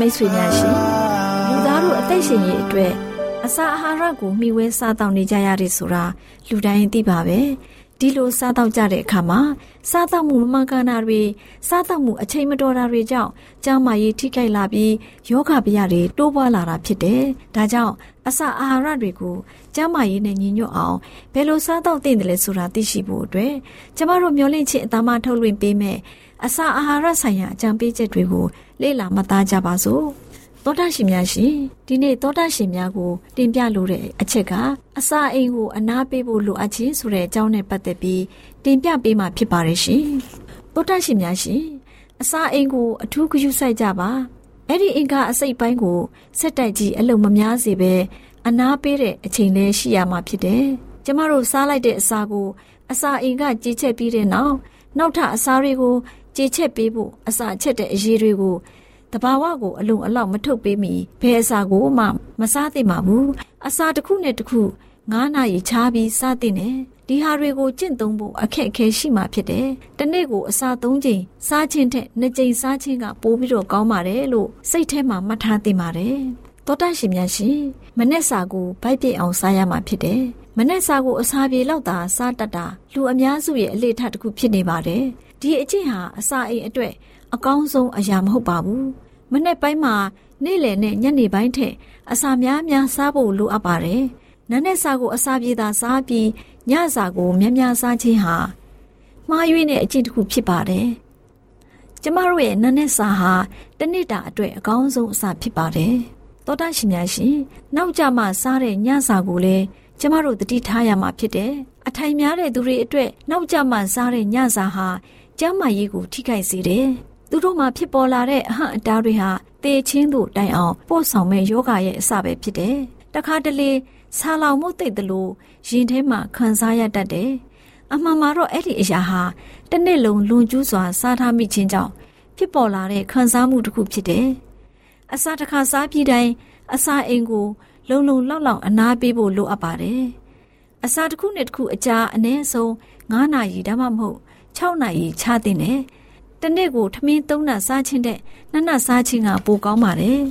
မိတ်ဆွေများရှင်လူသားတို့အသက်ရှင်ရေးအတွက်အစာအာဟာရကိုမျှဝဲစားတောင်းနေကြရတယ်ဆိုတာလူတိုင်းသိပါပဲ ဒီလိုစားတော့ကြတဲ့အခါမှာစားတော့မှုမမှန်ကန်တာတွေစားတော့မှုအချိန်မတော်တာတွေကြောင့်ကြောင်းမာရေးထိခိုက်လာပြီးယောဂဗျာတွေတိုးပွားလာတာဖြစ်တယ်။ဒါကြောင့်အစာအာဟာရတွေကိုကျန်းမာရေးနဲ့ညီညွတ်အောင်ဘယ်လိုစားတော့သင့်တယ်လဲဆိုတာသိရှိဖို့အတွက်ကျမတို့မျှဝင့်ခြင်းအသားမထုတ်လွှင့်ပေးမယ်အစာအာဟာရဆိုင်ရာအကြံပေးချက်တွေကိုလေ့လာမှတ်သားကြပါစို့။ သောတာရှင်များရှင်ဒီနေ့သောတာရှင်များကိုတင်ပြလိုတဲ့အချက်ကအစာအိမ်ကိုအနာပေးဖို့လိုအပ်ခြင်းဆိုတဲ့အကြောင်းနဲ့ပတ်သက်ပြီးတင်ပြပေးမှာဖြစ်ပါတယ်ရှင်သောတာရှင်များရှင်အစာအိမ်ကိုအထူးဂရုစိုက်ကြပါအဲ့ဒီအင်္ဂါအစိတ်ပိုင်းကိုစက်တိုက်ကြီးအလုံးမများစေပဲအနာပေးတဲ့အချိန်လေးရှိရမှာဖြစ်တယ်ကျမတို့စားလိုက်တဲ့အစာကိုအစာအိမ်ကကြေချက်ပြီးတဲ့နောက်နောက်ထပ်အစာတွေကိုကြေချက်ပေးဖို့အစာချက်တဲ့အရေးတွေကို တဘာဝကိုအလုံးအလောက်မထုတ်ပေးမီဘယ်အစာကိုမှမစားသင့်ပါဘူးအစာတစ်ခုနဲ့တစ်ခု9နာရီခြားပြီးစားသင့်တယ်ဒီဟာတွေကိုကျင့်သုံးဖို့အခက်အခဲရှိမှဖြစ်တယ်တနေ့ကိုအစာ3ချိန်စားခြင်းထက်2ချိန်စားခြင်းကပိုပြီးတော့ကောင်းပါတယ်လို့စိတ်ထဲမှာမှတ်ထားသင့်ပါတယ်တောတရှင်များရှင်မနေ့စာကိုဗိုက်ပြည့်အောင်စားရမှာဖြစ်တယ်မနေ့စာကိုအစာပြေလောက်သာစားတတ်တာလူအများစုရဲ့အလေထတစ်ခုဖြစ်နေပါတယ်ဒီအကျင့်ဟာအစာအိမ်အတွက် အကောင်းဆုံးအရာမဟုတ်ပါဘူးမနေ့ပိုင်းမှာနေ့လယ်နဲ့ညနေပိုင်းထက်အစာများများစားဖို့လိုအပ်ပါတယ်နန်းနဲ့စာကိုအစာပြေသာစားပြီးညစာကိုများများစားခြင်းဟာမှားယွင်းတဲ့အကျင့်တစ်ခုဖြစ်ပါတယ်ကျမတို့ရဲ့နန်းနဲ့စာဟာတနေ့တာအတွက်အကောင်းဆုံးအစာဖြစ်ပါတယ်သောတာရှင်များရှင်နောက်ကြမှစားတဲ့ညစာကိုလည်းကျမတို့တတိထားရမှာဖြစ်တယ်အထိုင်များတဲ့သူတွေအတွက်နောက်ကြမှစားတဲ့ညစာဟာကျန်းမာရေးကိုထိခိုက်စေတယ်။ သူတို့မှာဖြစ်ပေါ်လာတဲ့အဟန့်အတားတွေဟာသေချင်းတို့တိုင်အောင်ပို့ဆောင်မဲ့ယောဂရဲ့အစပဲဖြစ်တယ်။တခါတလေဆာလောင်မှုသိတဲ့လို့ရင်ထဲမှာခံစားရတတ်တယ်။အမှန်မှာတော့အဲ့ဒီအရာဟာတစ်နှစ်လုံးလွန်ကျူးစွာစားထားမိခြင်းကြောင့်ဖြစ်ပေါ်လာတဲ့ခံစားမှုတစ်ခုဖြစ်တယ်။အစာတစ်ခါစားပြီးတိုင်းအစာအိမ်ကို လုံလုံလောက်လောက်အနားပေးဖို့လိုအပ်ပါတယ်။အစာတစ်ခုနဲ့တစ်ခုအကြာအနည်းဆုံး9နာရီဒါမှမဟုတ်6နာရီချသင့်တယ်။ တနေ့ကိုထမင်း၃နပ်စားခြင်းတဲ့နှစ်နပ်စားခြင်းကပိုကောင်းပါတယ်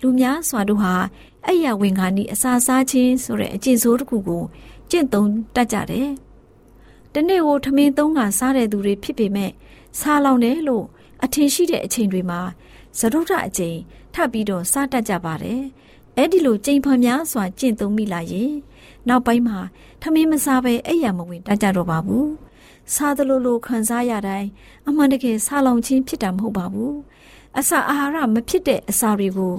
လူများစွာတို့ဟာအဲ့ရဝင်ခါနီအစာစားခြင်းဆိုတဲ့အကျင့်ဆိုးတစ်ခုကိုကျင့်သုံးတတ်ကြတယ်။တနေ့ကိုထမင်းသုံးကစားတဲ့သူတွေဖြစ်ပေမဲ့စားလောင်တယ်လို့အထင်ရှိတဲ့အချိန်တွေမှာသရုတ်ထအချိန်ထပ်ပြီးတော့စားတတ်ကြပါတယ်။အဲ့ဒီလိုကြိမ်ဖန်များစွာကျင့်သုံးမိလာရင်နောက်ပိုင်းမှာထမင်းမစားဘဲအဲ့ရမဝင်တတ်ကြတော့ပါဘူး။ စားသလိုလိုခံစားရတိုင်းအမှန်တကယ်စားလောင်ခြင်းဖြစ်တာမဟုတ်ပါဘူး။အစာအာဟာရမဖြစ်တဲ့အစာတွေကို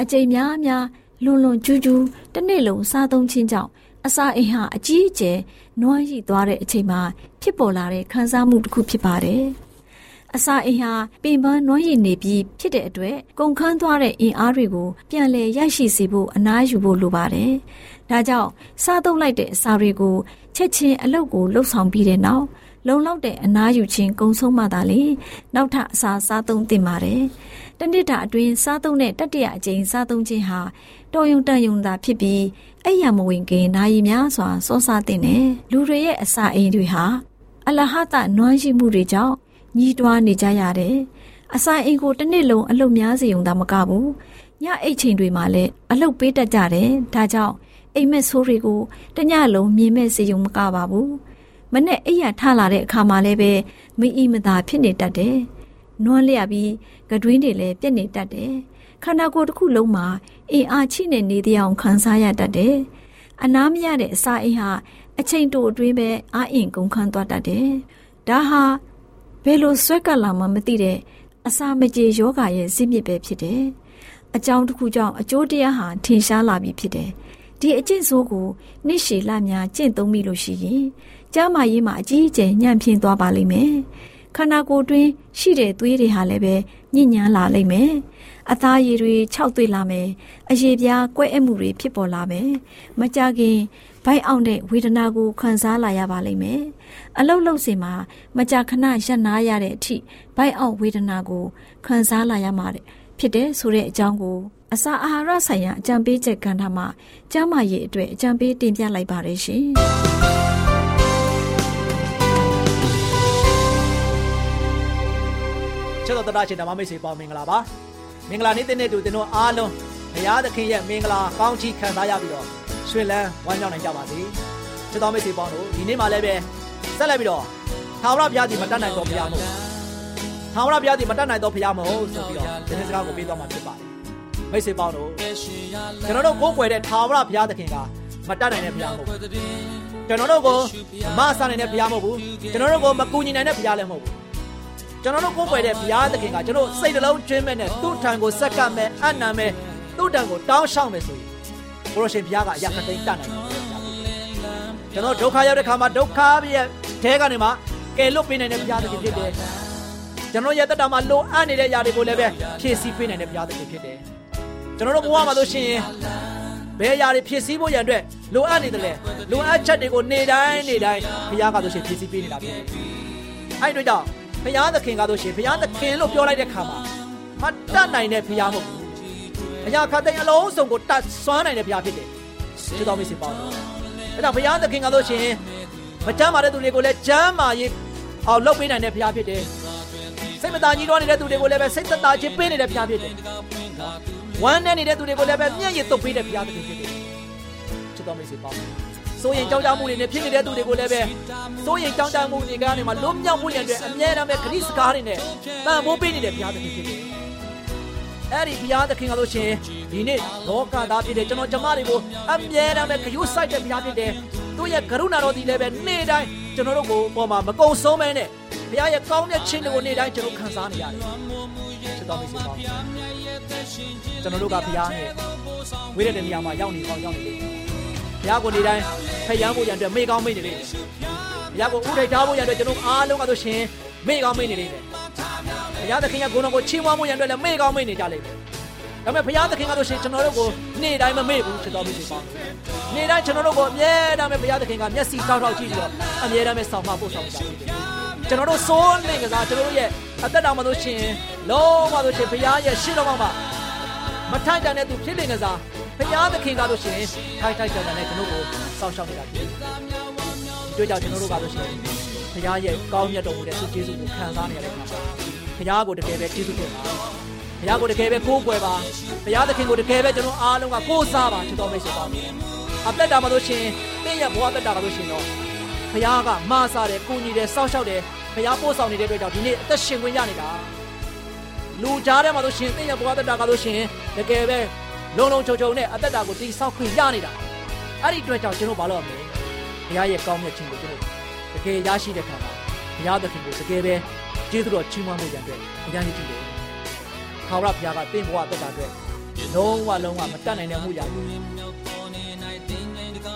အကြိမ်များများလွန်လွန်ကျူးကျူးတစ်နေ့လုံးစားသုံးခြင်းကြောင့်အစာအိမ်ဟာအကြီးအကျယ်နွမ်းရိသွားတဲ့အချိန်မှာဖြစ်ပေါ်လာတဲ့ခံစားမှုတစ်ခုဖြစ်ပါတယ်။ အစာအိမ်ဟာပင်ပန်းနွမ်းရိနေပြီးဖြစ်တဲ့အတွက်ကုန်ခန်းသွားတဲ့အင်အားတွေကိုပြန်လည်ရရှိစေဖို့အနားယူဖို့လိုပါတယ်။ဒါကြောင့်စားသုံးလိုက်တဲ့အစာတွေကိုချက်ချင်းအလုပ်ကိုလှုပ်ဆောင်ပြီးတဲ့နောက်လုံလောက်တဲ့အနားယူခြင်းကုံဆုံးမှသာလေနောက်ထပ်အစာစားသုံးသင့်ပါတယ်။တနေ့တာအတွင်းစားသုံးတဲ့တတိယအကြိမ်စားသုံးခြင်းဟာတော်ယုံတန်ယုံသာဖြစ်ပြီးအဲ့ရမဝင်ခင်နာရီများစွာစောစားတဲ့နဲ့လူတွေရဲ့အစာအိမ်တွေဟာအလဟတနွမ်းရှိမှုတွေကြောင့် ညီးတွားနေကြရတယ်။အစာအိမ်ကိုတစ်နေ့လုံးအလုပ်များစေုံသာမကဘူး။ညအိတ်ချိန်တွေမှာလည်းအလုပ်ပေးတတ်ကြတယ်။ဒါကြောင့်အိမ်မက်ဆိုးတွေကိုတညလုံးမြင်မဲ့စေုံမကပါဘူး။မနဲ့အိယာထလာတဲ့အခါမှာလည်းပဲမအီမသာဖြစ်နေတတ်တယ်။နွမ်းလျက်ပြီးကတွင်းတွေလည်းပြက်နေတတ်တယ်။ခန္ဓာကိုယ်တစ်ခုလုံးမှာအင်အားချိနေနေတဲ့အအောင်ခံစားရတတ်တယ်။အနားမရတဲ့အစာအိမ်ဟာအချိန်တိုအတွင်းပဲအာအင်ကုန်ခန်းသွားတတ်တယ်။ဒါဟာ ဘယ်လိုဆွဲကပ်လာမှမသိတဲ့အစာမကြေယောဂရဲ့ဇစ်မြစ်ပဲဖြစ်တယ်။အကြောင်းတစ်ခုကြောင့်အကျိုးတရားဟာထင်ရှားလာပြီဖြစ်တယ်။ဒီအကျင့်ဆိုးကိုနှစ်ရှည်လများကျင့်သုံးမိလို့ရှိရင်ကျမ်းမာရေးမှာအကြီးအကျယ်ညံ့ဖျင်းသွားပါလိမ့်မယ်။ခန္ဓာကိုယ်တွင်းရှိတဲ့သွေးတွေဟာလည်းပဲညစ်ညမ်းလာလိမ့်မယ်။အသားရည်တွေခြောက်သွေ့လာမယ်။အရေပြားကွဲအပ်မှုတွေဖြစ်ပေါ်လာမယ်။မကြခင် ဘိုက်အောင်တဲ့ဝေဒနာကိုခံစားလာရပါလိမ့်မယ်။အလုတ်လုတ်စင်မှာမကြာခဏရပ်နားရတဲ့အထိဘိုက်အောင်ဝေဒနာကိုခံစားလာရမှာဖြစ်တဲ့ဆိုတဲ့အကြောင်းကိုအစာအာဟာရဆိုင်ရာအကြံပေးချက်ကဏ္ဍမှာကျန်းမာရေးအတွက်အကြံပေးတင်ပြလိုက်ပါတယ်ရှင်။ချစ်တော်တရရှင်ဓမ္မမိတ်ဆွေပေါင်းမင်္ဂလာပါမင်္ဂလာနေ့တဲ့နေ့တူတင်တို့အားလုံးဘုရားသခင်ရဲ့မင်္ဂလာကောင်းချီးခံစားရပြီးတော့ ရွှေလန်းဝမ်းမြောက်နိုင်ကြပါစေချစ်တော်မိတ်ဆွေပေါင်းတို့ဒီနေ့မှလည်းပဲဆက်လက်ပြီးတော့ထာဝရဘုရားသည်မတတ်နိုင်တော့ဘုရားမဟုတ်ထာဝရဘုရားသည်မတတ်နိုင်တော့ဘုရားမဟုတ်ဆိုပြီးတော့ဒီနေ့စကားကိုပေးသွားမှာဖြစ်ပါတယ်မိတ်ဆွေပေါင်းတို့ကျွန်တော်တို့ကိုးကွယ်တဲ့ထာဝရဘုရားသခင်ကမတတ်နိုင်တဲ့ဘုရားမဟုတ်ကျွန်တော်တို့ကိုမဆန်နိုင်တဲ့ဘုရားမဟုတ်ဘူးကျွန်တော်တို့ကိုမကူညီနိုင်တဲ့ဘုရားလည်းမဟုတ်ဘူးကျွန်တော်တို့ကိုးကွယ်တဲ့ဘုရားသခင်ကကျွန်တော်စိတ်နှလုံးကျွင်းမဲ့နဲ့သူ့ထံကိုဆက်ကပ်မဲ့အနံမဲ့သူ့ထံကိုတောင်းရှောက်မယ်ဆိုရင် ဘုရားရှင်ဘုရားကအရာခသိမ်းတတ်နိုင်တယ်ကျွန်တော်ဒုက္ခရောက်တဲ့ခါမှာဒုက္ခရဲ့တဲကနေမှကယ်လွတ်ပေးနိုင်တဲ့ဘုရားသခင်ဖြစ်တယ်ကျွန်တော်ရဲ့တက်တာမှာလိုအပ်နေတဲ့ຢာတွေကိုလည်းပဲဖြည့်ဆည်းပေးနိုင်တဲ့ဘုရားသခင်ဖြစ်တယ်ကျွန်တော်တို့ဘဝမှာဆိုရှင်ဘယ်ຢာတွေဖြည့်ဆည်းဖို့ရန်အတွက်လိုအပ်နေတယ်လေလိုအပ်ချက်တွေကိုနေတိုင်းနေတိုင်းဘုရားကဆိုရှင်ဖြည့်ဆည်းပေးနေတာဖြစ်တယ်အဲ့တို့ကြောင့်ဘုရားသခင်ကားလို့ရှိရင်ဘုရားသခင်လို့ပြောလိုက်တဲ့ခါမှာမတတ်နိုင်တဲ့ဘုရားမဟုတ်ဘူး ဘုရားခတ်တဲ့အလုံးစုံကိုတတ်စွမ်းနိုင်တဲ့ဘုရားဖြစ်တယ်ကျေးတော်မိတ်ဆွေပေါင်းအဲဒါဘုရားသခင်ကားလို့ရှိရင်မကြမ်းပါတဲ့သူတွေကိုလည်းကြမ်းမာရေးအောင်လုပ်ပေးနိုင်တဲ့ဘုရားဖြစ်တယ်စိတ်မသာကြီးတော့နေတဲ့သူတွေကိုလည်းပဲစိတ်သက်သာခြင်းပေးနေတဲ့ဘုရားဖြစ်တယ်ဝမ်းနဲ့နေတဲ့သူတွေကိုလည်းပဲမျက်ရည်တုပ်ပေးတဲ့ဘုရားသခင်ဖြစ်တယ်ကျေးတော်မိတ်ဆွေပေါင်းစိုးရင်ကြောင်းကြမှုတွေနဲ့ဖြစ်နေတဲ့သူတွေကိုလည်းပဲစိုးရင်ကြောင်းကြမှုတွေကနေမှလွတ်မြောက်မှုရတဲ့အတွက်အမြဲတမ်းပဲခရစ်စကားတွေနဲ့ပံ့ပိုးပေးနေတဲ့ဘုရားသခင်ဖြစ်တယ်။ အဲ့ဒီဘုရားသခင်ကလို့ရှင်ဒီနေ့လောကသားဖြစ်တဲ့ကျွန်တော်ကျမတွေကိုအမြဲတမ်းပဲဂရုစိုက်တဲ့ဘုရားဖြစ်တယ်။သူ့ရဲ့ကရုဏာတော်ဒီလည်းပဲနေ့တိုင်းကျွန်တော်တို့ကိုပေါ်မှာမကုံဆုံးမဲနဲ့ဘုရားရဲ့ကောင်းတဲ့ခြင်းတွေကိုနေ့တိုင်းကျွန်တော်ခံစားနေရတယ်။ချစ်တော်မိတ်ဆွေပေါင်းကျွန်တော်တို့ကဘုရားနဲ့ဝိရတဲ့နေရာမှာရောက်နေအောင်ရောက်နေတယ်ဘုရားကိုနေတိုင်းဖျံဖို့ရန်အတွက်မေကောင်းမေ့နေလိမ့်မယ်။ဘုရားကိုဥထိုက်ထားဖို့ရန်အတွက်ကျွန်တော်အားလုံးကဆိုရှင်မေကောင်းမေ့နေလိ မ့်မယ်။ဘုရားသခင်ရဲ့ဂုဏ်တော်ကိုချီးမွမ်းဖို့ရန်အတွက်လည်းမေကောင်းမေ့နေကြလိမ့်မယ်။ဒါပေမဲ့ဘုရားသခင်ကဆိုရှင်ကျွန်တော်တို့ကိုနေ့တိုင်းမမေ့ဘူးချစ်တော်မိတ်ဆွေပေါင်း။နေ့တိုင်းကျွန်တော်တို့ကိုအမြဲတမ်းပဲဘုရားသခင်ကမျက်စိတောက်တောက်ကြည့်ပြီးတော့အမြဲတမ်းပဲဆောင်မပို့ဆောင်ကြတယ်။ကျွန်တော်တို့စိုးနေကစားကျွန်တော်တို့ရဲ့အသက်တော်မှာဆိုရှင်လုံးဝဆိုရှင်ဘုရားရဲ့ရှေ့တော်မှာမထိုက်တန်တဲ့သူဖြစ်နေကစားဘုရားသခင်ကားလို့ရှိရင်ထိုက်ထိုက်တန်တန်နဲ့ကျွန်တော်ကိုစောင့်ရှောက်နေတာဖြစ်တယ်။တွေ့ကြကျွန်တော်တို့ကားလို့ရှိရင်ဘုရားရဲ့ကောင်းမြတ်တော်မူတဲ့ဆုကျေးဇူးကိုခံစားနေရတဲ့အခါမှာ ဘုရားကိုတကယ်ပဲကျေးဇူးတင်ပါဘုဘုရားကိုတကယ်ပဲကိုးကွယ်ပါဘုရားသခင်ကိုတကယ်ပဲကျွန်တော်အားလုံးကကိုးစားပါချစ်တော်မိတ်ဆွေပေါင်းအသက်တာမှာလို့ရှင်တင်းရဲ့ဘဝသက်တာကလို့ရှင်တော့ဘုရားကမဆာတယ်ကိုညီတယ်စောက်ရှောက်တယ်ဘုရားပို့ဆောင်နေတဲ့အတွက်ကြောင့်ဒီနေ့အသက်ရှင်ခွင့်ရနေတာလူကြားထဲမှာလို့ရှင်တင်းရဲ့ဘဝသက်တာကလို့ရှင်တကယ်ပဲလုံလုံချုံချုံနဲ့အသက်တာကိုတိဆောက်ခွင့်ရနေတာအဲ့ဒီအတွက်ကြောင့်ကျွန်တော်ဘာလို့မလဲဘုရားရဲ့ကောင်းမြတ်ခြင်းကိုကျွန်တော်တကယ်ရရှိတဲ့ခါမှာဘုရားသခင်ကိုတကယ်ပဲ ကျေးဇူးတော်ချီးမွမ်းမှုကြံအတွက်အများကြီးကြည့်တယ်။ခေါရဘုရားကတင့်ဘဝသက်တာအတွက်လုံးဝလုံးဝမတတ်နိုင်တဲ့မှုရာကိုဘု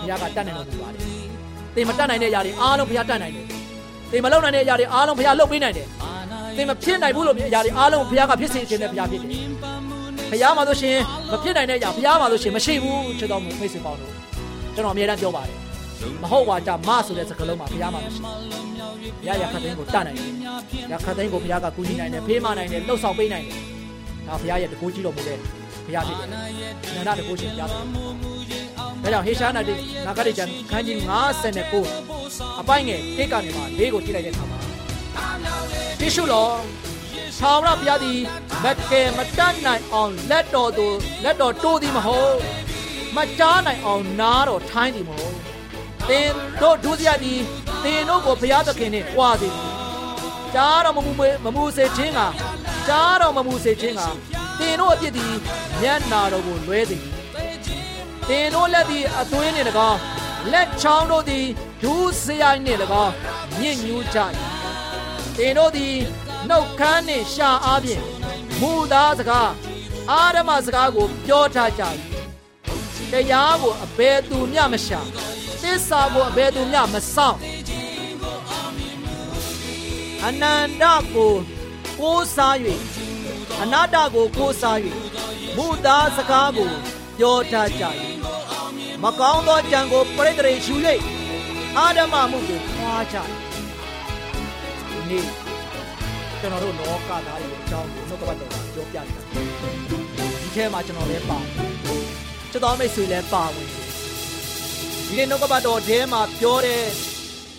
ရားကတတ်နိုင်တော်မူပါတယ်။သင်မတတ်နိုင်တဲ့အရာတွေအားလုံးဘုရားတတ်နိုင်တယ်။သင်မလုပ်နိုင်တဲ့အရာတွေအားလုံးဘုရားလုပ်ပေးနိုင်တယ်။သင်မဖြစ်နိုင်ဘူးလို့အရာတွေအားလုံးဘုရားကဖြစ်စေခြင်းနဲ့ဘုရားဖြစ်တယ်။ဘုရားမှာလို့ရှင်မဖြစ်နိုင်တဲ့အရာဘုရားမှာလို့ရှင်မရှိဘူးချစ်တော်မူမိတ်ဆွေပေါင်းတို့ကျွန်တော်အမြဲတမ်းပြောပါတယ်။မဟုတ်ပါကြမဆိုတဲ့စကားလုံးမှာဘုရားမှာမရှိဘူး။ ဘုရားရခတ်သိန်းကိုတတ်နိုင်တယ်။ရခတ်သိန်းကိုဘုရားကကူညီနိုင်တယ်ဖေးမနိုင်တယ်လှုပ်ဆောင်ပေးနိုင်တယ်။ဒါဘုရားရဲ့တကူကြီးတော်မူတဲ့ဘုရားဖြစ်တယ်။နန္ဒတကူရှင်ဘုရားတော်။ဒါကြောင့်ဟေရှာနာတိနာဂရိကျန်ခန်းကြီး59အပိုင်းငယ်တိတ်ကနေမှလေးကိုကြည့်လိုက်တဲ့အခါမှာတိရှုတော်သာဝရဘုရားသည်မကဲမတတ်နိုင်အောင်လက်တော်သူလက်တော်တိုးသည်မဟုတ်မကြားနိုင်အောင်နားတော်ထိုင်းသည်မဟုတ်သင်တို့ဒုစရသည် သင်တို့ကိုဘုရားသခင်နှင့်ကြွားစေကြားတော်မမူမမူစေခြင်းကကြားတော်မမူစေခြင်းကသင်တို့အပြစ်သည်မျက်နာတော်ကိုလွဲစေသင်တို့လက်သည်အသွေးနှင့်၎င်းလက်ချောင်းတို့သည်ဒူးစရိုက်နှင့်၎င်းညစ်ညူးကြ၏သင်တို့သည်နှုတ်ခမ်းနှင့်ရှာအားဖြင့်မူသားစကားအာရမစကားကိုပြောထားကြ၏တရားကိုအဘယ်သူမျှမရှာသစ္စာကိုအဘယ်သူမျှမဆောင် အနန္တကိုကိုးစား၍အနာတကိုကိုးစား၍မူသားစကားကိုပြောတတ်ကြ၏မကောင်းသောကြံကိုပြိတ္တိရှူ၍အာဓမမှုကိုခွာကြ၏ဒီနေ့ကျွန်တော်တို့လောကသားတွေအကြောင်းကိုနှုတ်ကပတ်တော်ကပြောပြနေတာဒီထဲမှာကျွန်တော်လည်းပါကျွန်တော်မိတ်ဆွေလည်းပါဝင်ဒီနေ့နှုတ်ကပတ်တော်ထဲမှာပြောတဲ့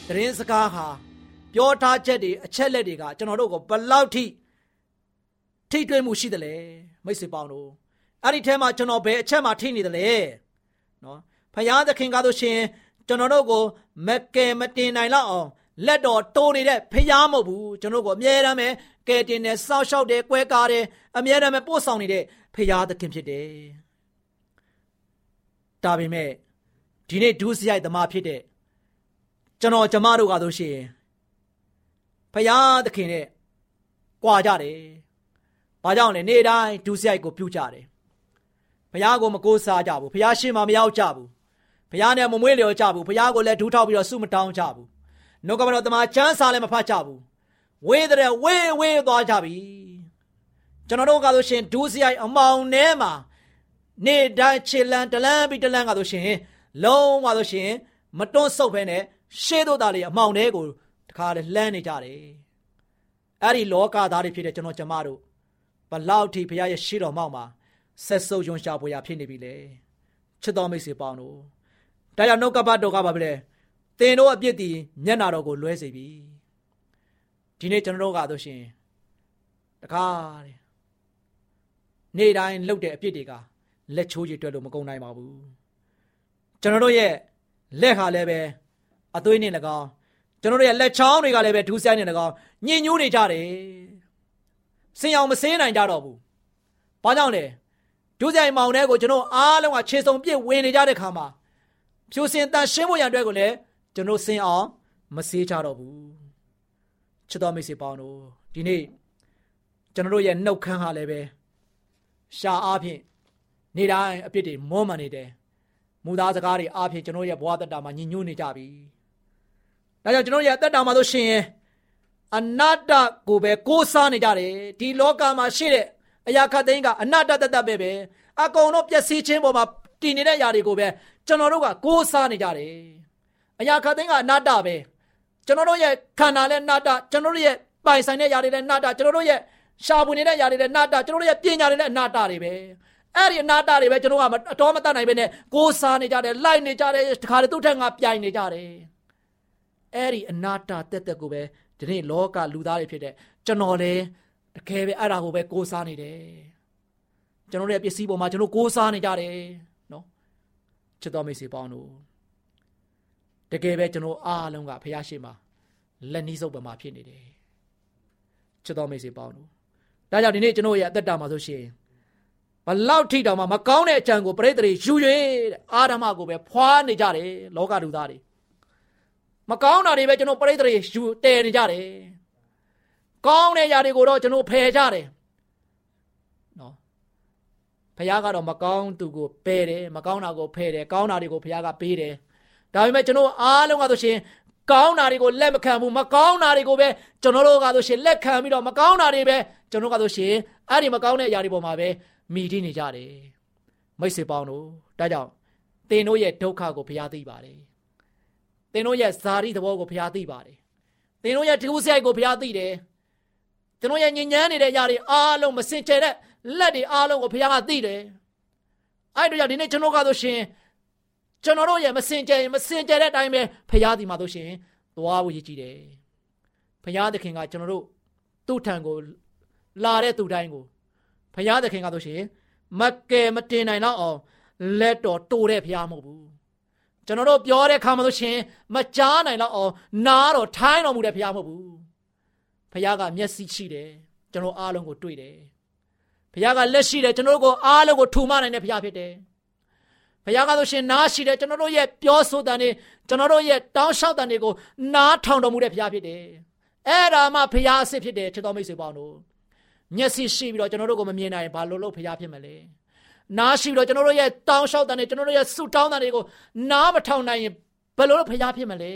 သတင်းစကားဟာ ပြောထားချက်တွေအချက်လက်တွေကကျွန်တော်တို့ကိုဘလောက်ထိထိတွေ့မှုရှိသလဲမိတ်ဆွေပေါင်းတို့အဲ့ဒီထဲမှာကျွန်တော်ဘယ်အချက်မှထိနေသလဲနော်ဖယားသခင်ကားလို့ရှင်ကျွန်တော်တို့ကိုမကယ်မတင်နိုင်လောက်အောင်လက်တော်တိုးနေတဲ့ဖယားမဟုတ်ဘူးကျွန်တော်ကိုအမြဲတမ်းပဲကယ်တင်တယ်စောက်ရှောက်တယ်ကွဲကားတယ်အမြဲတမ်းပဲပို့ဆောင်နေတဲ့ဖယားသခင်ဖြစ်တယ်ဒါပေမဲ့ဒီနေ့ဒုစရိုက်သမားဖြစ်တဲ့ကျွန်တော်ကျမတို့ကားလို့ရှင် ဖယားသခင်နဲ့ကြွာကြတယ်။ဘာကြောင့်လဲနေ့တိုင်းဒုစရိုက်ကိုပြုကြတယ်။ဘုရားကိုမကိုးစားကြဘူး။ဘုရားရှင်းမှမရောက်ကြဘူး။ဘုရားနဲ့မမွေးလျော်ကြဘူး။ဘုရားကိုလည်းဒူးထောက်ပြီးတော့ဆုမတောင်းကြဘူး။နှုတ်ကပတော်တမန်ကျမ်းစာလည်းမဖတ်ကြဘူး။ဝေးတဲ့ဝေးဝေးသွားကြပြီ။ကျွန်တော်တို့ကဆိုရှင်ဒုစရိုက်အမောင်ထဲမှာနေ့တိုင်းခြေလန်းတလန်းပြီးတလန်းကဆိုရှင်လုံးဝဆိုရှင်မတွန်းဆုပ်ဖဲနဲ့ရှေးတို့သားလေးအမောင်ထဲကို တခါလေလှမ်းနေကြတယ်အဲ့ဒီလောကသားတွေဖြစ်တဲ့ကျွန်တော်ကျမတို့ဘလောက်ထိဘုရားရဲ့ရှေးတော်မောက်မှာဆက်ဆုပ်ယွန်ရှာဖွေရဖြစ်နေပြီလေချစ်တော်မိတ်ဆွေပေါင်းတို့ဒါကြောင့်နှုတ်ကပတ်တော်ကပါပဲလေသင်တို့အပြစ်ဒီမျက်နာတော်ကိုလွဲစေပြီဒီနေ့ကျွန်တော်တို့ကဆိုရှင်တခါတဲ့နေ့တိုင်းလှုပ်တဲ့အပြစ်တွေကလက်ချိုးကြီးတွက်လို့မကုန်နိုင်ပါဘူးကျွန်တော်တို့ရဲ့လက်ဟာလည်းပဲအသွေးနဲ့၎င်း ကျွန်တော်တို့ရဲ့လက်ချောင်းတွေကလည်းပဲဒူးဆိုင်နေ၎င်းညင်ညူးနေကြတယ်စင်အောင်မစင်းနိုင်ကြတော့ဘူးဘာကြောင့်လဲဒူးဆိုင်မောင်တဲ့ကိုကျွန်တော်အားလုံးကခြေစုံပြစ်ဝင်နေကြတဲ့ခါမှာဖြူစင်တန်ရှင်းဖို့ရန်အတွက်ကိုလည်းကျွန်တော်စင်အောင်မစေးကြတော့ဘူးချစ်တော်မိတ်ဆွေပေါင်းတို့ဒီနေ့ကျွန်တော်တို့ရဲ့နှုတ်ခမ်းဟာလည်းပဲရှာအားဖြင့်နေတိုင်းအပြစ်တွေမောမှန်နေတယ်မူသားစကားတွေအားဖြင့်ကျွန်တော်ရဲ့ဘဝတတမှာညှဉ်းညွတ်နေကြပြီ။ ။ဒါကြောင့်ကျွန်တော်ရဲ့အသက်တာမှာဆိုရှင်ရင်အနာတ္တကိုပဲကိုးစားနေကြတယ်။ဒီလောကမှာရှိတဲ့အရာခတ်သိန်းကအနာတ္တတတ်ပဲပဲ။အကုန်လုံးပျက်စီးခြင်းပေါ်မှာတည်နေတဲ့အရာတွေကိုပဲကျွန်တော်တို့ကကိုးစားနေကြတယ်။အရာခတ်သိန်းကအနာတ္တပဲ။ကျွန်တော်တို့ရဲ့ခန္ဓာလည်းအနာတ္တကျွန်တော်တို့ရဲ့ပိုင်ဆိုင်တဲ့ຢာတွေလည်းအနာတ္တကျွန်တော်တို့ရဲ့ရှားပွေနေတဲ့ຢာတွေလည်းအနာတ္တကျွန်တော်တို့ရဲ့ပညာတွေလည်းအနာတ္တတွေပဲ။အဲ့ဒီအနာတာတွေပဲကျွန်တော်ကအတော်မတတ်နိုင်ပဲနဲ့ကိုးစားနေကြတယ်လိုက်နေကြတယ်တခါလေသူ့ထက်ငါပြိုင်နေကြတယ် အဲ့ဒီအနာတတက်တက်ကိုပဲဒီနေ့လောကလူသားတွေဖြစ်တဲ့ကျွန်တော်လည်းတကယ်ပဲအဲ့ဒါကိုပဲကိုးစားနေတယ်ကျွန်တော်တို့ရဲ့ပစ္စည်းပေါ်မှာကျွန်တော်ကိုးစားနေကြတယ်နော်ချစ်တော်မိတ်ဆွေပေါင်းတို့တကယ်ပဲကျွန်တော်အားလုံးကဖះရှိမှာလက်နှီးစုပ်ပမှာဖြစ်နေတယ်ချစ်တော်မိတ်ဆွေပေါင်းတို့ဒါကြောင့်ဒီနေ့ကျွန်တော်ရဲ့အသက်တာမှာဆိုရှင်ဘလောက်ထိတောင်မှမကောင်းတဲ့အကြံကိုပြိတ္တိယူ၍အာဓမ္မကိုပဲဖွာနေကြတယ်လောကလူသားတွေ မကောင်းတာတွေပဲကျွန်တော်ပြိတ္တိယူတည်နေကြတယ်ကောင်းတဲ့ຢာတွေကိုတော့ကျွန်တော်ဖယ်ကြတယ်နော်ဖခင်ကတော့မကောင်းသူကိုပယ်တယ်မကောင်းတာကိုဖယ်တယ်ကောင်းတာတွေကိုဖခင်ကပေးတယ်ဒါပေမဲ့ကျွန်တော်အားလုံးကဆိုရှင်ကောင်းတာတွေကိုလက်မခံဘူးမကောင်းတာတွေကိုပဲကျွန်တော်တို့ကဆိုရှင်လက်ခံပြီးတော့မကောင်းတာတွေပဲကျွန်တော်ကဆိုရှင်အဲ့ဒီမကောင်းတဲ့အရာတွေပေါ်မှာပဲမိတိနေကြတယ်မိတ်ဆွေပေါင်းတို့ဒါကြောင့်သင်တို့ရဲ့ဒုက္ခကိုဘုရားသိပါတယ် သင်တို့ရဲ့ဇာတိသဘောကိုဘုရားသိပါတယ်သင်တို့ရဲ့ဒုစရိုက်ကိုဘုရားသိတယ်သင်တို့ရဲ့ညဉ့်ညမ်းနေတဲ့အရာတွေအားလုံးမစင်ကြဲတဲ့လက်တွေအားလုံးကိုဘုရားကသိတယ်အဲ့တို့ကြောင့်ဒီနေ့ကျွန်တော်ကဆိုရှင်ကျွန်တော်တို့ရဲ့မစင်ကြဲမစင်ကြဲတဲ့အတိုင်းပဲဘုရားဒီမှာဆိုရှင်သွားဖို့ရည်ကြည်တယ်ဘုရားသခင်ကကျွန်တော်တို့သူ့ထံကိုလာတဲ့သူတိုင်းကိုဖရာသခင်ကဆိုရှင်မကယ်မတင်နိုင်တော့အောင်လက်တော်တိုးတဲ့ဖရာမဟုတ်ဘူး ကျွန်တော်တို့ပြောတဲ့ခါမှာဆိုရှင်မကြားနိုင်တော့အောင်နားတော်ထိုင်းတော်မူတဲ့ဖရာမဟုတ်ဘူးဖရာကမျက်စိရှိတယ်ကျွန်တော်အားလုံးကိုတွေ့တယ်ဖရာကလက်ရှိတယ်ကျွန်တော်တို့ကိုအားလုံးကိုထူမနိုင်တဲ့ဖရာဖြစ်တယ်ဖရာကဆိုရှင်နားရှိတယ်ကျွန်တော်တို့ရဲ့ပြောဆိုတန်တွေကျွန်တော်တို့ရဲ့တောင်းလျှောက်တန်တွေကိုနားထောင်တော်မူတဲ့ဖရာဖြစ်တယ်အဲ့ဒါမှဖရာအစ်စ်ဖြစ်တယ်ချစ်တော်မိတ်ဆွေပေါင်းတို့မျက်စိရှိပြီးတော့ကျွန်တော်တို့ကိုမမြင်နိုင်ဘာလို့လို့ဖျားဖြစ်မလဲ နားရှိပြီးတော့ကျွန်တော်တို့ရဲ့တောင်းလျှောက်တန်တွေကျွန်တော်တို့ရဲ့ဆုတောင်းတန်တွေကိုနားမထောင်နိုင်ရင်ဘယ်လိုလို့ဖျားဖြစ်မလဲ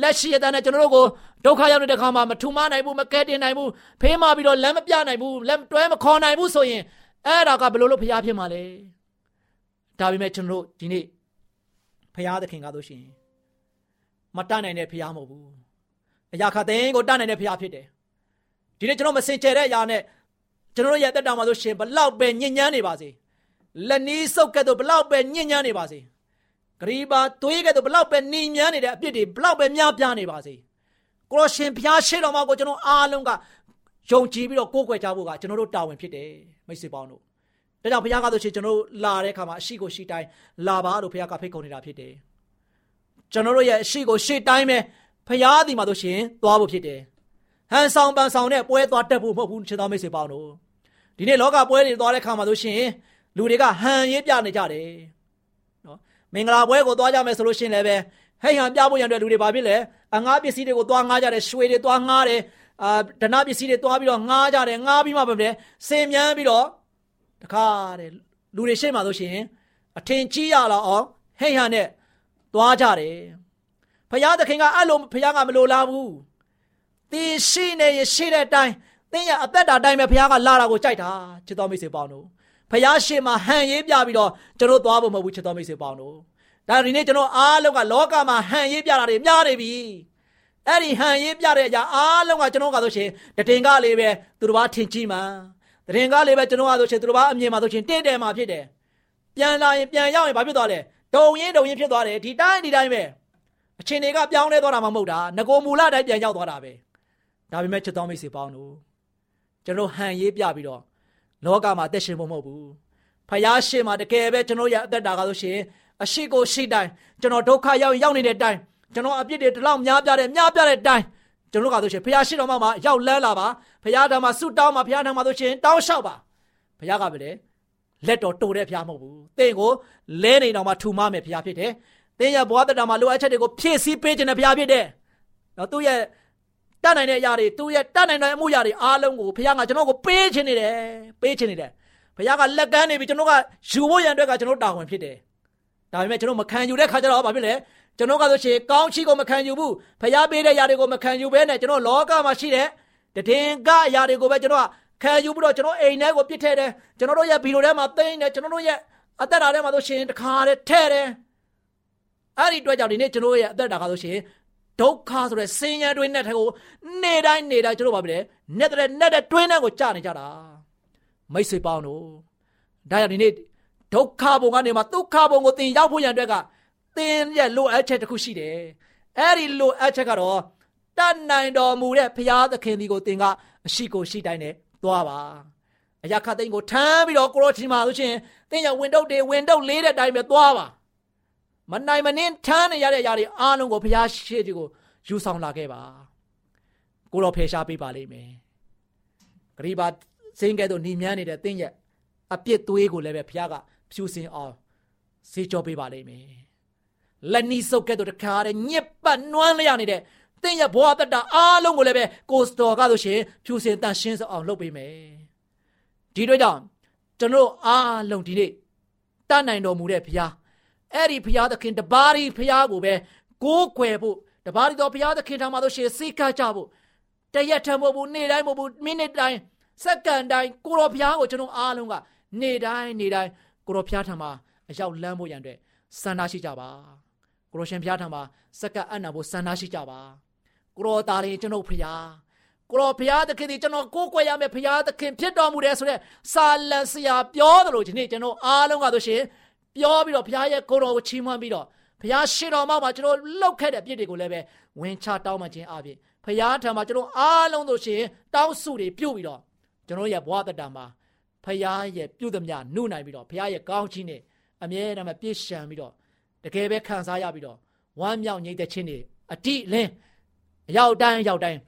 လက်ရှိရတဲ့ကျွန်တော်တို့ကိုဒုက္ခရောက်တဲ့ခါမှာမထူမနိုင်ဘူးမကဲတင်နိုင်ဘူးဖေးမပြီးတော့လမ်းမပြနိုင်ဘူးလက်တွဲမခေါ်နိုင်ဘူးဆိုရင်အဲ့ဒါကဘယ်လိုလို့ဖျားဖြစ်မှာလဲဒါပေမဲ့ကျွန်တော်တို့ဒီနေ့ဖျားသခင်ကားလို့ရှိရင်မတတ်နိုင်တဲ့ဖျားမဟုတ်ဘူးအရာခတဲ့ကိုတတ်နိုင်တဲ့ဖျားဖြစ်တယ်ဒီနေ့ကျွန်တော်မစင်ကြဲတဲ့အရာနဲ့ ကျွန်တော်ရဲ့အသက်တာမှာဆိုရှင်ဘလောက်ပဲညဉ့်ညမ်းနေပါစေလက်နီးစုပ်ကဲ့သို့ဘလောက်ပဲညဉ့်ညမ်းနေပါစေဂရီပါသွေးကဲ့သို့ဘလောက်ပဲနှိမ်မြန်းနေတဲ့အပြစ်တွေဘလောက်ပဲများပြားနေပါစေကိုရရှင်ဘုရားရှိတော်မှာကိုကျွန်တော်အားလုံးကယုံကြည်ပြီးတော့ကိုးကွယ်ကြဖို့ကကျွန်တော်တို့တာဝန်ဖြစ်တယ်မိတ်ဆွေပေါင်းတို့ဒါကြောင့်ဘုရားကဆိုရှင်ကျွန်တော်တို့လာတဲ့အခါမှာအရှိကိုရှိတိုင်းလာပါလို့ဘုရားကဖိတ်ခေါ်နေတာဖြစ်တယ်ကျွန်တော်တို့ရဲ့အရှိကိုရှေ့တိုင်းပဲဘုရားဒီမှာဆိုရှင်သွားဖို့ဖြစ်တယ် ဟန်ဆောင်ပန်ဆောင်တဲ့ပွဲသွားတက်ဖို့မဟုတ်ဘူးချစ်တော်မိတ်ဆွေပေါင်းတို့ဒီနေ့လောကပွဲတွေသွားတဲ့ခါမှာဆိုရှင်လူတွေကဟန်ရေးပြနေကြတယ်နော်မင်္ဂလာပွဲကိုသွားကြမယ်ဆိုလို့ရှင်လည်းပဲဟဲ့ဟန်ပြဖို့ရတဲ့လူတွေဘာဖြစ်လဲအငားပစ္စည်းတွေကိုသွားငားကြတယ်ရွှေတွေသွားငားတယ်အာဒနာပစ္စည်းတွေသွားပြီးတော့ငားကြတယ်ငားပြီးမှပဲစင်မြန်းပြီးတော့တခါတဲ့လူတွေရှေ့မှာဆိုရှင်အထင်ကြီးရလောက်အောင်ဟဲ့ဟန်နဲ့သွားကြတယ်ဖယားသခင်ကအဲ့လိုဖယားကမလိုလားဘူး သင်ရှိနေရရှိတဲ့အတိုင်းသင်ရအသက်တာတိုင်းပဲဘုရားကလာတာကိုကြိုက်တာချစ်တော်မိတ်ဆွေပေါင်းတို့ဘုရားရှေ့မှာဟန်ရေးပြပြီးတော့ကျွန်တော်သွားဖို့မဟုတ်ဘူးချစ်တော်မိတ်ဆွေပေါင်းတို့ဒါဒီနေ့ကျွန်တော်အားလုံးကလောကမှာဟန်ရေးပြတာတွေများနေပြီအဲ့ဒီဟန်ရေးပြတဲ့အရာအားလုံးကကျွန်တော်ကဆိုရှင်တတင်ကလေးပဲသူတို့ဘာထင်ကြီးမှာတတင်ကလေးပဲကျွန်တော်ကဆိုရှင်သူတို့ဘာအမြင်မှာဆိုရှင်တင့်တယ်မှာဖြစ်တယ်ပြန်လာရင်ပြန်ရောက်ရင်ဘာဖြစ်သွားလဲဒုံရင်ဒုံရင်ဖြစ်သွားတယ်ဒီတိုင်းဒီတိုင်းပဲအချိန်တွေကပြောင်းလဲသွားတာမှမဟုတ်တာငကိုမူလတိုင်းပြန်ရောက်သွားတာပဲ ဒါပေမဲ့ချစ်တော်မိတ်ဆွေပေါင်းတို့ကျွန်တော်ဟန်ရေးပြပြီးတော့လောကမှာတက်ရှင်ဖို့မဟုတ်ဘူးဖယားရှေ့မှာတကယ်ပဲကျွန်တော်ရဲ့အသက်တာကားလို့ရှိရင်အရှိကိုရှိတိုင်းကျွန်တော်ဒုက္ခရောက်ရောက်နေတဲ့အတိုင်းကျွန်တော်အပြစ်တွေတလောက်များပြတဲ့များပြတဲ့အတိုင်းကျွန်တော်ကဆိုရှင်ဖယားရှိတော်မှာရောက်လန်းလာပါဖယားတော်မှာဆုတောင်းပါဖယားတော်မှာဆိုရှင်တောင်းလျှောက်ပါဖယားကပဲလေလက်တော်တိုတဲ့ဖယားမဟုတ်ဘူးသင်ကိုလဲနေတော်မှာထူမမယ်ဖယားဖြစ်တယ်သင်ရဲ့ဘဝတတာမှာလိုအပ်ချက်တွေကိုဖြည့်ဆည်းပေးခြင်းနဲ့ဖယားဖြစ်တယ်နော်သူ့ရဲ့ တတ်နိုင်တဲ့အရာတွေသူရဲ့တတ်နိုင်တဲ့အမှုရာတွေအားလုံးကိုဘုရားကကျွန်တော်ကိုပေးခြင်းနေတယ်ပေးခြင်းနေတယ်ဘုရားကလက်ကမ်းနေပြီကျွန်တော်ကယူဖို့ရန်အတွက်ကကျွန်တော်တာဝန်ဖြစ်တယ်ဒါပေမဲ့ကျွန်တော်မခံယူတဲ့ခါကျတော့ဘာဖြစ်လဲကျွန်တော်ကဆိုရှင်ကောင်းချီးကိုမခံယူဘူးဘုရားပေးတဲ့အရာတွေကိုမခံယူဘဲနဲ့ကျွန်တော်လောကမှာရှိတဲ့တည်င်ကအရာတွေကိုပဲကျွန်တော်ကခံယူပြီးတော့ကျွန်တော်အိမ်ထဲကိုပြစ်ထည့်တယ်ကျွန်တော်တို့ရဲ့ဘီလိုထဲမှာသိမ်းတယ်ကျွန်တော်တို့ရဲ့အသက်တာထဲမှာဆိုရှင်တခါတည်းထဲ့တယ်အဲ့ဒီအတွက်ကြောင့်ဒီနေ့ကျွန်တော်ရဲ့အသက်တာကဆိုရှင် ဒုက္ခဆိုတဲ့ဆင်းရဲတွင်းနဲ့ထဲကိုနေတိုင်းနေတိုင်းကျွန်တော်ပါပြီလေနဲ့တဲ့နဲ့တဲ့တွင်းနဲ့ကိုကြာနေကြတာမိတ်ဆွေပေါင်းတို့ဒါကြောင့်ဒီနေ့ဒုက္ခဘုံကနေမှဒုက္ခဘုံကိုသင်ရောက်ဖို့ရန်အတွက်ကသင်ရဲ့လိုအပ်ချက်တစ်ခုရှိတယ်အဲ့ဒီလိုအပ်ချက်ကတော့တတ်နိုင်တော်မူတဲ့ဘုရားသခင်ဒီကိုသင်ကအရှိကိုရှိတိုင်းနဲ့သွားပါအရာခတ်သိန်းကိုထမ်းပြီးတော့ကိုရောချီမှာဆိုရှင်သင်ရဝင်တုတ်တွေဝင်တုတ်လေးတဲ့အတိုင်းပဲသွားပါ မနိုင်မနှင်းထမ်းနေရတဲ့အရာတွေအားလုံးကိုဘုရားရှိတဲ့ကိုယူဆောင်လာခဲ့ပါကိုရောဖယ်ရှားပေးပါလိမ့်မယ်ဂရိပါစင်းကဲ့သို့ညီမြန်းနေတဲ့သင်ရဲ့အပြစ်သွေးကိုလည်းပဲဘုရားကဖြူစင်အောင်စေကြောပေးပါလိမ့်မယ်လက်နီးစုပ်ကဲ့သို့တခါတည်းညစ်ပတ်နွမ်းလျက်နေတဲ့သင်ရဲ့ဘဝတတအားလုံးကိုလည်းပဲကိုစတော်ကဆိုရှင်ဖြူစင်တန်ရှင်းအောင်လုပ်ပေးမယ်ဒီတို့ကြောင့်ကျွန်တော်အားလုံးဒီနေ့တတ်နိုင်တော်မူတဲ့ဘုရား အဲ့ဒီဘုရားသခင်တပါးဒီဘုရားကိုပဲကိုးကွယ်ဖို့တပါးဒီတော်ဘုရားသခင်ထံမှာဆိုရှင်စိတ်ကကြဖို့တရက်ထမဟုတ်ဘူးနေ့တိုင်းမဟုတ်ဘူးမိနစ်တိုင်းစက္ကန့်တိုင်းကိုတော်ဘုရားကိုကျွန်တော်အားလုံးကနေ့တိုင်းနေ့တိုင်းကိုတော်ဘုရားထံမှာအရောက်လမ်းဖို့ရန်အတွက်စန္ဒရှိကြပါကိုတော်ရှင်ဘုရားထံမှာစက္ကန့်အံ့နာဖို့စန္ဒရှိကြပါကိုတော်သားရင်ကျွန်တော်ဖရားကိုတော်ဘုရားသခင်ဒီကျွန်တော်ကိုးကွယ်ရမယ်ဘုရားသခင်ဖြစ်တော်မူတယ်ဆိုတဲ့စာလံဆရာပြောတယ်လို့ဒီနေ့ကျွန်တော်အားလုံးကဆိုရှင် ပြောပြီးတော့ဘုရားရဲ့ကိုတော်ကိုချီးမွမ်းပြီးတော့ဘုရားရှေ့တော်မှာကျွန်တော်လှုပ်ခဲ့တဲ့အပြစ်တွေကိုလည်းပဲဝင်ချတောင်းမှခြင်းအပြင်ဘုရားထံမှာကျွန်တော်အားလုံးတို့ရှင်တောင်းစုတွေပြုတ်ပြီးတော့ကျွန်တော်ရဲ့ဘဝတတမှာဖခင်ရဲ့ပြုသမျှနှုတ်နိုင်ပြီးတော့ဖခင်ရဲ့ကောင်းချီးနဲ့အမြဲတမ်းပြည့်ရှံပြီးတော့တကယ်ပဲခံစားရပြီးတော့ဝမ်းမြောက်ငြိမ်သက်ခြင်းတွေအတိလင်းအရောက်တိုင်းအရောက်တိုင်း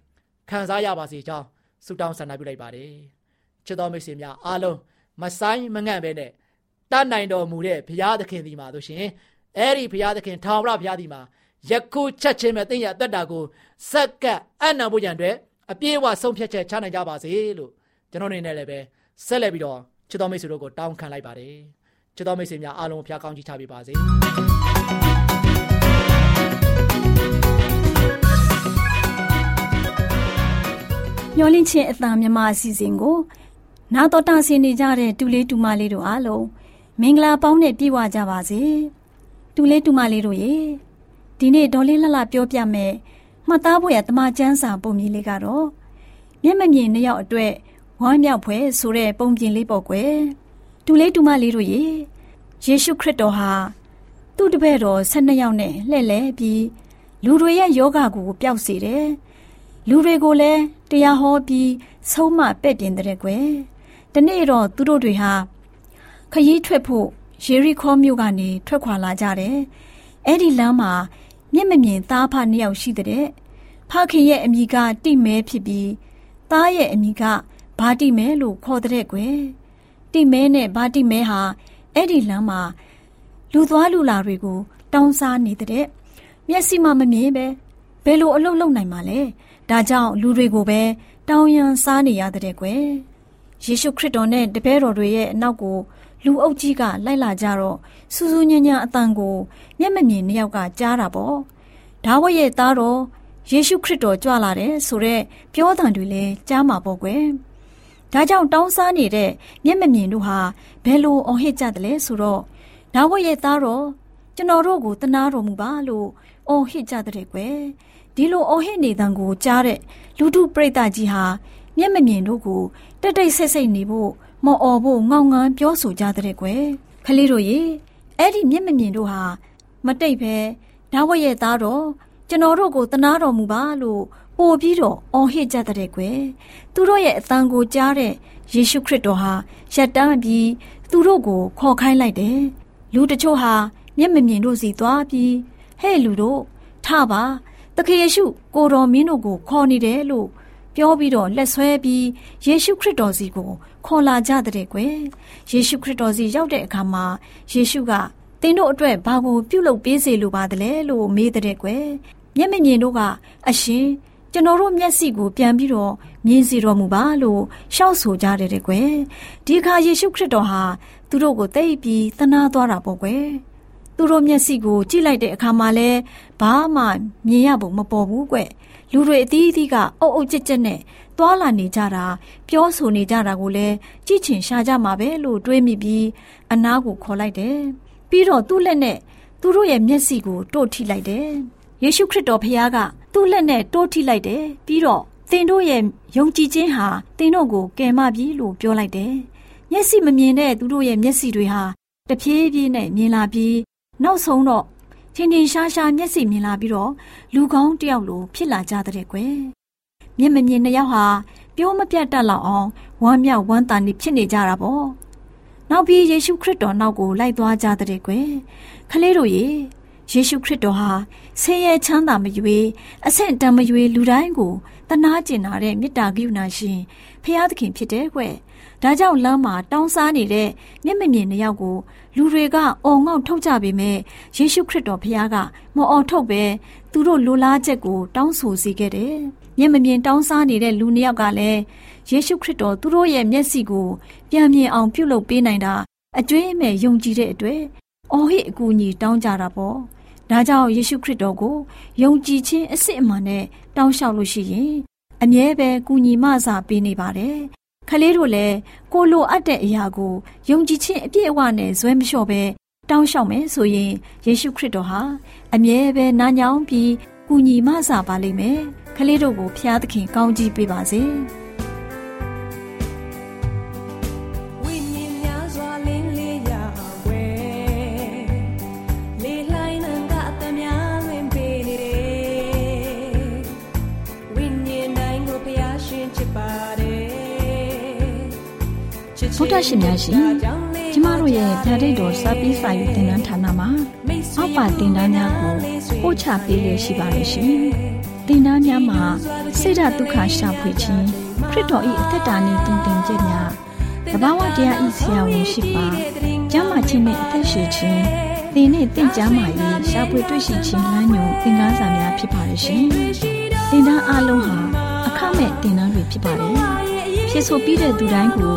ခံစားရပါစေကြောင်းဆုတောင်းဆန္ဒပြုလိုက်ပါတယ်ချစ်တော်မိတ်ဆွေများအားလုံးမဆိုင်မငန့်ပဲနဲ့ တတ်နိုင်တော်မူတဲ့ဘုရားသခင်ဒီမှာဆိုရှင်အဲ့ဒီဘုရားသခင်ထာဝရဘုရားဒီမှာယခုချက်ချင်းမဲ့သင်ရအသက်တာကိုစက္ကပ်အနံဖို့ရန်အတွက်အပြေးအဝဆုံးဖြတ်ချက်ချနိုင်ကြပါစေလို့ကျွန်တော်နေနဲ့လည်းပဲဆက်လက်ပြီးတော့ချစ်တော်မိတ်ဆွေတို့ကိုတောင်းခံလိုက်ပါတယ်ချစ်တော်မိတ်ဆွေများအားလုံးဖျားကောင်းကြီးချပေးပါစေမျောလင့်ချင်းအတန်မြမအစီအစဉ်ကိုနာတော်တာဆင်နေကြတဲ့တူလေးတူမလေးတို့အားလုံး မင်္ဂလာပေါင်းနဲ့ပြည့်ဝကြပါစေတူလေးတူမလေးတို့ရေဒီနေ့ဒေါ်လေးလှလှပြောပြမယ်မှတ်သားဖို့ရတမချန်းစာပုံမြင်လေးကတော့မျက်မမြင်နှစ်ယောက်အတွက်ဝမ်းမြောက်ဖွယ်ဆိုတဲ့ပုံပြင်လေးပေါ့ကွယ်တူလေးတူမလေးတို့ရေယေရှုခရစ်တော်ဟာသူ့တပည့်တော်၁၂ယောက်နဲ့လှည့်လည်ပြီးလူတွေရဲ့ယောဂကိုပျောက်စေတယ်လူတွေကိုလည်းတရားဟောပြီးဆုံးမပဲ့ပြင်တဲ့ကွယ်တနေ့တော့သူတို့တွေဟာ ခရီးထွက်ဖို့ယေရီခေါမြို့ကနေထွက်ခွာလာကြတယ်အဲ့ဒီလမ်းမှာမျက်မမြင်သားဖနှစ်ယောက်ရှိတဲ့ဖခင်ရဲ့အမိကတိမဲဖြစ်ပြီးသားရဲ့အမိကဘာတိမဲလို့ခေါ်တဲ့ကွယ်တိမဲနဲ့ဘာတိမဲဟာအဲ့ဒီလမ်းမှာလူသွားလူလာတွေကိုတောင်းစားနေတဲ့မျက်စိမှမမြင်ပဲဘယ်လိုအလုပ်လုပ်နိုင်မှာလဲဒါကြောင့်လူတွေကိုပဲတောင်းရန်စားနေရတဲ့ကွယ်ယေရှုခရစ်တော်နဲ့တပည့်တော်တွေရဲ့အနောက်ကို လူအုပ်ကြီးကလိုက်လာကြတော့စူးစူးညံ့ညံ့အတန်ကို မျက်မမြင်နှစ်ယောက်ကကြားတာပေါ့ဒါဝရဲ့သားတော်ယေရှုခရစ်တော်ကြွလာတယ်ဆိုတော့ပြောတံတွေလည်းကြားမှာပေါ့ကွယ်ဒါကြောင့်တောင်းစားနေတဲ့မျက်မမြင်တို့ဟာဘယ်လိုအော်ဟစ်ကြတယ်လဲဆိုတော့ဒါဝရဲ့သားတော်ကျွန်တော်တို့ကိုတနာတော်မူပါလို့အော်ဟစ်ကြတဲ့ကွယ်ဒီလိုအော်ဟစ်နေတဲ့ကိုကြားတဲ့လူထုပရိသတ်ကြီးဟာမျက်မမြင်တို့ကိုတက်တိတ်ဆိတ်ဆိတ်နေဖို့ မော်အော်ဖို့ငေါငန်းပြောဆိုကြတဲ့ကွယ်ခလေးတို့ရေအဲ့ဒီမျက်မမြင်တို့ဟာမတိတ်ပဲဒါဝရဲ့သားတော်ကျွန်တော်တို့ကိုတနာတော်မူပါလို့ပို့ပြီးတော့အော်ဟစ်ကြတဲ့ကွယ်သူတို့ရဲ့အတန်ကိုကြားတဲ့ယေရှုခရစ်တော်ဟာရက်တန်းပြီးသူတို့ကိုခေါ်ခိုင်းလိုက်တယ်လူတချို့ဟာမျက်မမြင်တို့စီသွားပြီးဟဲ့လူတို့ထပါတခင်ယေရှုကိုတော်မင်းတို့ကိုခေါ်နေတယ်လို့ ပြောပြီးတော့လက်ဆွဲပြီးယေရှုခရစ်တော်စီကိုခေါ်လာကြတဲ့ကွယ်ယေရှုခရစ်တော်စီရောက်တဲ့အခါမှာယေရှုကသင်တို့အတွက်ဘာကိုပြုလုပ်ပေးစေလိုပါသလဲလို့မေးတဲ့ကွယ်မျက်မမြင်တို့ကအရှင်ကျွန်တော်တို့မျက်စိကိုပြန်ပြီးတော့မြင်စီတော်မူပါလို့ရှောက်ဆိုကြတယ်ကွယ်ဒီအခါယေရှုခရစ်တော်ဟာသူတို့ကိုသိပြီးသနာသွားတာပေါ့ကွယ်သူတို့မျက်စိကိုကြည့်လိုက်တဲ့အခါမှာလဲဘာမှမြင်ရပုံမပေါ်ဘူးကွ လူတွေအသီးအသီးကအုပ်အုပ်ကြက်ကြက်နဲ့သွာလာနေကြတာပြောဆိုနေကြတာကိုလည်းကြည့်ချင်ရှာကြမှာပဲလို့တွေးမိပြီးအနားကိုခေါ်လိုက်တယ်ပြီးတော့သူ့လက်နဲ့သူတို့ရဲ့မျက်စိကိုတို့ထိလိုက်တယ်ယေရှုခရစ်တော်ဖခင်ကသူ့လက်နဲ့တိုးထိလိုက်တယ်ပြီးတော့သင်တို့ရဲ့ယုံကြည်ခြင်းဟာသင်တို့ကိုကယ်မပြီလို့ပြောလိုက်တယ်မျက်စိမမြင်တဲ့သူတို့ရဲ့မျက်စိတွေဟာတဖြည်းဖြည်းနဲ့မြင်လာပြီးနောက်ဆုံးတော့ ထင်ထင်ရှားရှားမျက်စိမြင်လာပြီးတော့လူကောင်းတယောက်လိုဖြစ်လာကြတဲ့ကွယ်မျက်မမြင်နှစ်ယောက်ဟာပြောမပြတ်တတ်လောက်အောင်ဝမ်းမြောက်ဝမ်းသာနေဖြစ်နေကြတာပေါ့နောက်ပြီးယေရှုခရစ်တော်နောက်ကိုလိုက်သွားကြတဲ့ကွယ်ခလေးတို့ရေယေရှုခရစ်တော်ဟာဆင်းရဲချမ်းသာမရွေအဆင့်တန်မရွေလူတိုင်းကိုတနာကျင်နာတဲ့မေတ္တာကရုဏာရှင်ဖျားသခင်ဖြစ်တဲ့ကွယ်ဒါကြောင့်လမ်းမှာတောင်းစားနေတဲ့မျက်မမြင်နှစ်ယောက်ကို လူတွေကအော်ငေါ့ထုတ်ကြပေမဲ့ယေရှုခရစ်တော်ဖျားကမအော်ထုတ်ပဲသူတို့လိုလားချက်ကိုတောင်းဆိုစေခဲ့တယ်။မျက်မမြင်တောင်းစားနေတဲ့လူနှစ်ယောက်ကလည်းယေရှုခရစ်တော်သူတို့ရဲ့မျက်စိကိုပြန်မြင်အောင်ပြုလုပ်ပေးနိုင်တာအကျွေးအမဲ့ယုံကြည်တဲ့အတွက်အော်ဟစ်အကူအညီတောင်းကြတာပေါ့။ဒါကြောင့်ယေရှုခရစ်တော်ကိုယုံကြည်ခြင်းအစစ်အမှန်နဲ့တောင်းလျှောက်လို့ရှိရင်အမြဲပဲကူညီမဆာပေးနေပါတယ် ခလေးတို့လည်းကိုလိုအပ်တဲ့အရာကိုယုံကြည်ခြင်းအပြည့်အဝနဲ့ဇွဲမလျှော့ပဲတောင်းလျှောက်မယ်ဆိုရင်ယေရှုခရစ်တော်ဟာအမြဲပဲနာညောင်းပြီးကူညီမဆာပါလိမ့်မယ်ခလေးတို့ကိုဖျားသခင်ကောင်းကြီးပေးပါစေ။။ ဗုဒ္ဓရှင်များရှင်ကျမတို့ရဲ့ဗျာဒိတ်တော်စာပြီးစာယူသင်တန်းဌာနမှာအောက်ပါသင်တန်းများကိုပို့ချပေးရရှိပါလို့ရှင်။သင်တန်းများမှာဆိဒ္ဓတုခရှာဖွေခြင်းခရစ်တော်၏အသက်တာနှင့်တုန်တင်ခြင်းများတဘာဝတရားဤဆရာဝန်ရှိပါကျမ်းမာခြင်းနဲ့အသက်ရှိခြင်းသင်နဲ့တင့်ကြမာ၏ရှာဖွေတွေ့ရှိခြင်းလမ်းညွန်သင်ခန်းစာများဖြစ်ပါရဲ့ရှင်။သင်တန်းအလုံးဟာအခမဲ့သင်တန်းတွေဖြစ်ပါတယ်။ဖြစ်ဆိုပြီးတဲ့သူတိုင်းကို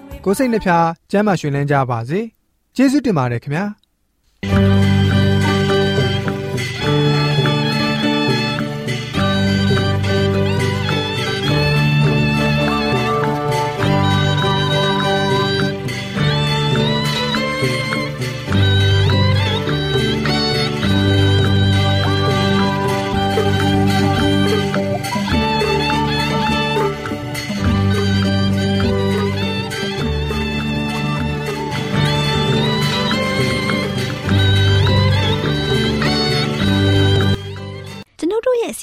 ကိုစိတ်နှဖျားစမ်းမွှင်လန်းကြပါစေ။ကျေးဇူးတင်ပါတယ်ခင်ဗျာ။။